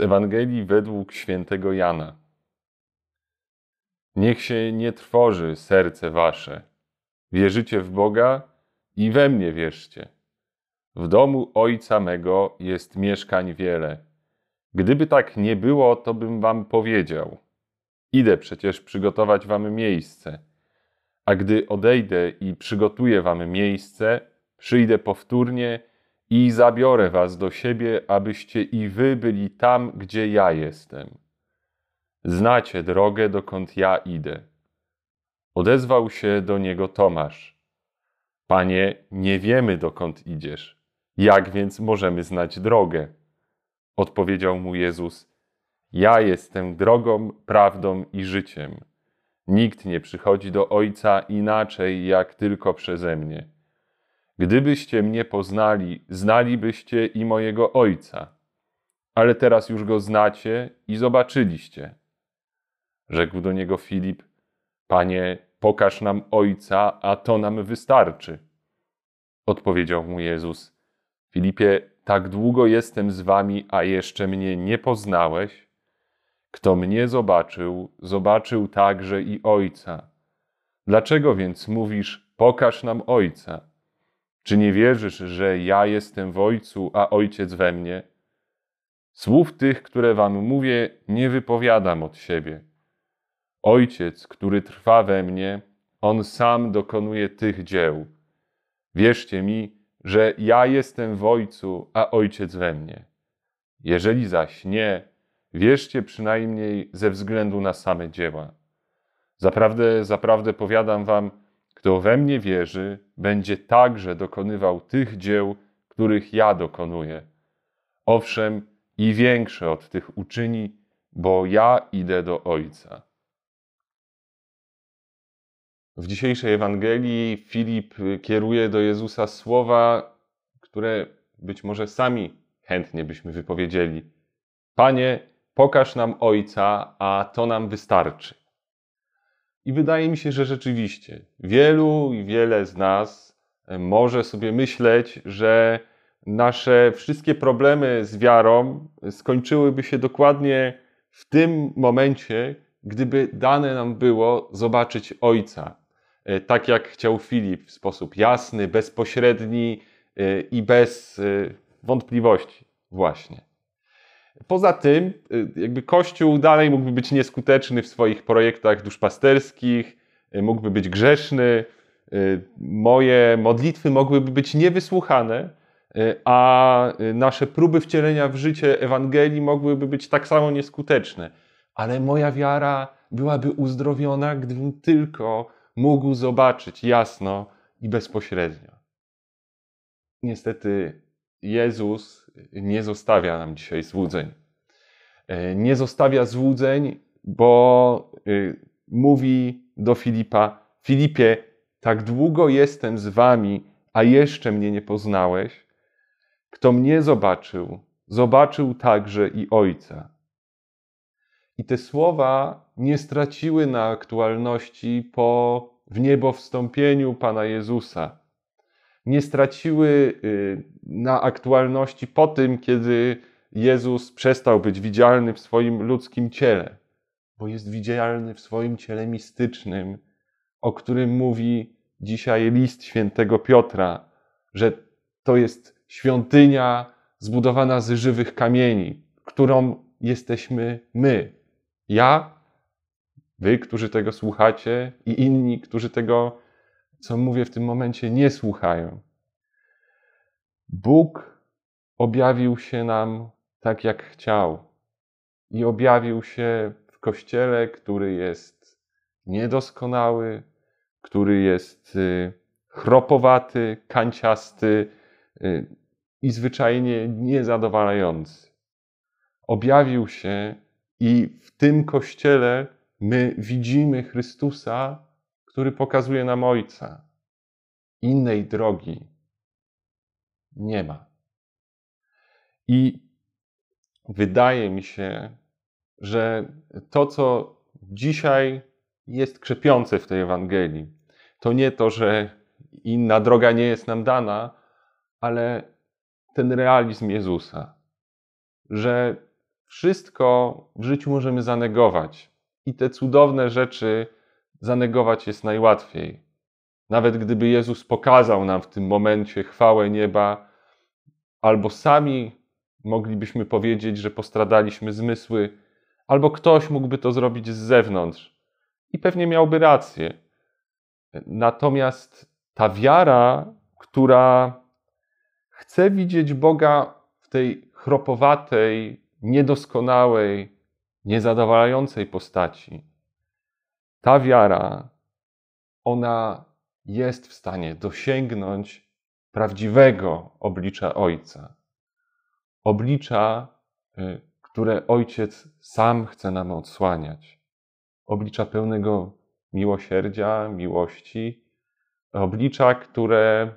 Z Ewangelii według świętego Jana. Niech się nie trwoży serce wasze. Wierzycie w Boga i we mnie wierzcie. W domu Ojca mego jest mieszkań wiele. Gdyby tak nie było, to bym wam powiedział. Idę przecież przygotować wam miejsce. A gdy odejdę i przygotuję wam miejsce, przyjdę powtórnie i zabiorę was do siebie, abyście i wy byli tam, gdzie ja jestem. Znacie drogę, dokąd ja idę. Odezwał się do niego Tomasz. Panie, nie wiemy, dokąd idziesz. Jak więc możemy znać drogę? Odpowiedział mu Jezus: Ja jestem drogą, prawdą i życiem. Nikt nie przychodzi do Ojca inaczej, jak tylko przeze mnie. Gdybyście mnie poznali, znalibyście i mojego Ojca. Ale teraz już go znacie i zobaczyliście. Rzekł do niego Filip: Panie, pokaż nam Ojca, a to nam wystarczy. Odpowiedział mu Jezus: Filipie, tak długo jestem z wami, a jeszcze mnie nie poznałeś? Kto mnie zobaczył, zobaczył także i Ojca. Dlaczego więc mówisz: Pokaż nam Ojca? Czy nie wierzysz, że ja jestem w Ojcu, a Ojciec we mnie? Słów tych, które wam mówię, nie wypowiadam od siebie. Ojciec, który trwa we mnie, on sam dokonuje tych dzieł. Wierzcie mi, że ja jestem w Ojcu, a Ojciec we mnie. Jeżeli zaś nie, wierzcie przynajmniej ze względu na same dzieła. Zaprawdę, zaprawdę powiadam wam, kto we mnie wierzy, będzie także dokonywał tych dzieł, których ja dokonuję. Owszem, i większe od tych uczyni, bo ja idę do Ojca. W dzisiejszej Ewangelii Filip kieruje do Jezusa słowa, które być może sami chętnie byśmy wypowiedzieli. Panie, pokaż nam Ojca, a to nam wystarczy. I wydaje mi się, że rzeczywiście wielu i wiele z nas może sobie myśleć, że nasze wszystkie problemy z wiarą skończyłyby się dokładnie w tym momencie, gdyby dane nam było zobaczyć Ojca, tak jak chciał Filip, w sposób jasny, bezpośredni i bez wątpliwości, właśnie. Poza tym, jakby Kościół dalej mógłby być nieskuteczny w swoich projektach duszpasterskich, mógłby być grzeszny, moje modlitwy mogłyby być niewysłuchane, a nasze próby wcielenia w życie Ewangelii mogłyby być tak samo nieskuteczne. Ale moja wiara byłaby uzdrowiona, gdybym tylko mógł zobaczyć jasno i bezpośrednio. Niestety Jezus nie zostawia nam dzisiaj złudzeń. Nie zostawia złudzeń, bo mówi do Filipa: Filipie, tak długo jestem z wami, a jeszcze mnie nie poznałeś. Kto mnie zobaczył, zobaczył także i Ojca. I te słowa nie straciły na aktualności po wniebowstąpieniu Pana Jezusa. Nie straciły na aktualności po tym, kiedy Jezus przestał być widzialny w swoim ludzkim ciele, bo jest widzialny w swoim ciele mistycznym, o którym mówi dzisiaj list świętego Piotra, że to jest świątynia zbudowana z żywych kamieni, którą jesteśmy my. Ja, wy, którzy tego słuchacie, i inni, którzy tego, co mówię w tym momencie, nie słuchają. Bóg objawił się nam tak, jak chciał, i objawił się w kościele, który jest niedoskonały, który jest chropowaty, kanciasty i zwyczajnie niezadowalający. Objawił się i w tym kościele my widzimy Chrystusa, który pokazuje nam Ojca. Innej drogi nie ma. I wydaje mi się, że to, co dzisiaj jest krzepiące w tej Ewangelii, to nie to, że inna droga nie jest nam dana, ale ten realizm Jezusa, że wszystko w życiu możemy zanegować. I te cudowne rzeczy zanegować jest najłatwiej. Nawet gdyby Jezus pokazał nam w tym momencie chwałę nieba, albo sami moglibyśmy powiedzieć, że postradaliśmy zmysły, albo ktoś mógłby to zrobić z zewnątrz i pewnie miałby rację. Natomiast ta wiara, która chce widzieć Boga w tej chropowatej, niedoskonałej, niezadowalającej postaci, ta wiara, ona jest w stanie dosięgnąć prawdziwego oblicza Ojca. Oblicza, y, które Ojciec sam chce nam odsłaniać. Oblicza pełnego miłosierdzia, miłości, oblicza, które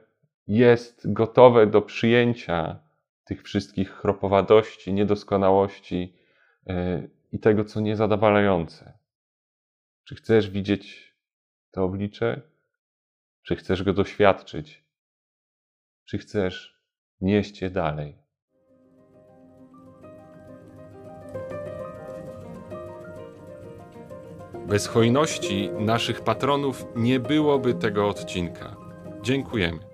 jest gotowe do przyjęcia tych wszystkich chropowatości, niedoskonałości y, i tego, co niezadowalające. Czy chcesz widzieć to oblicze? Czy chcesz go doświadczyć? Czy chcesz nieść je dalej? Bez hojności naszych patronów nie byłoby tego odcinka. Dziękujemy.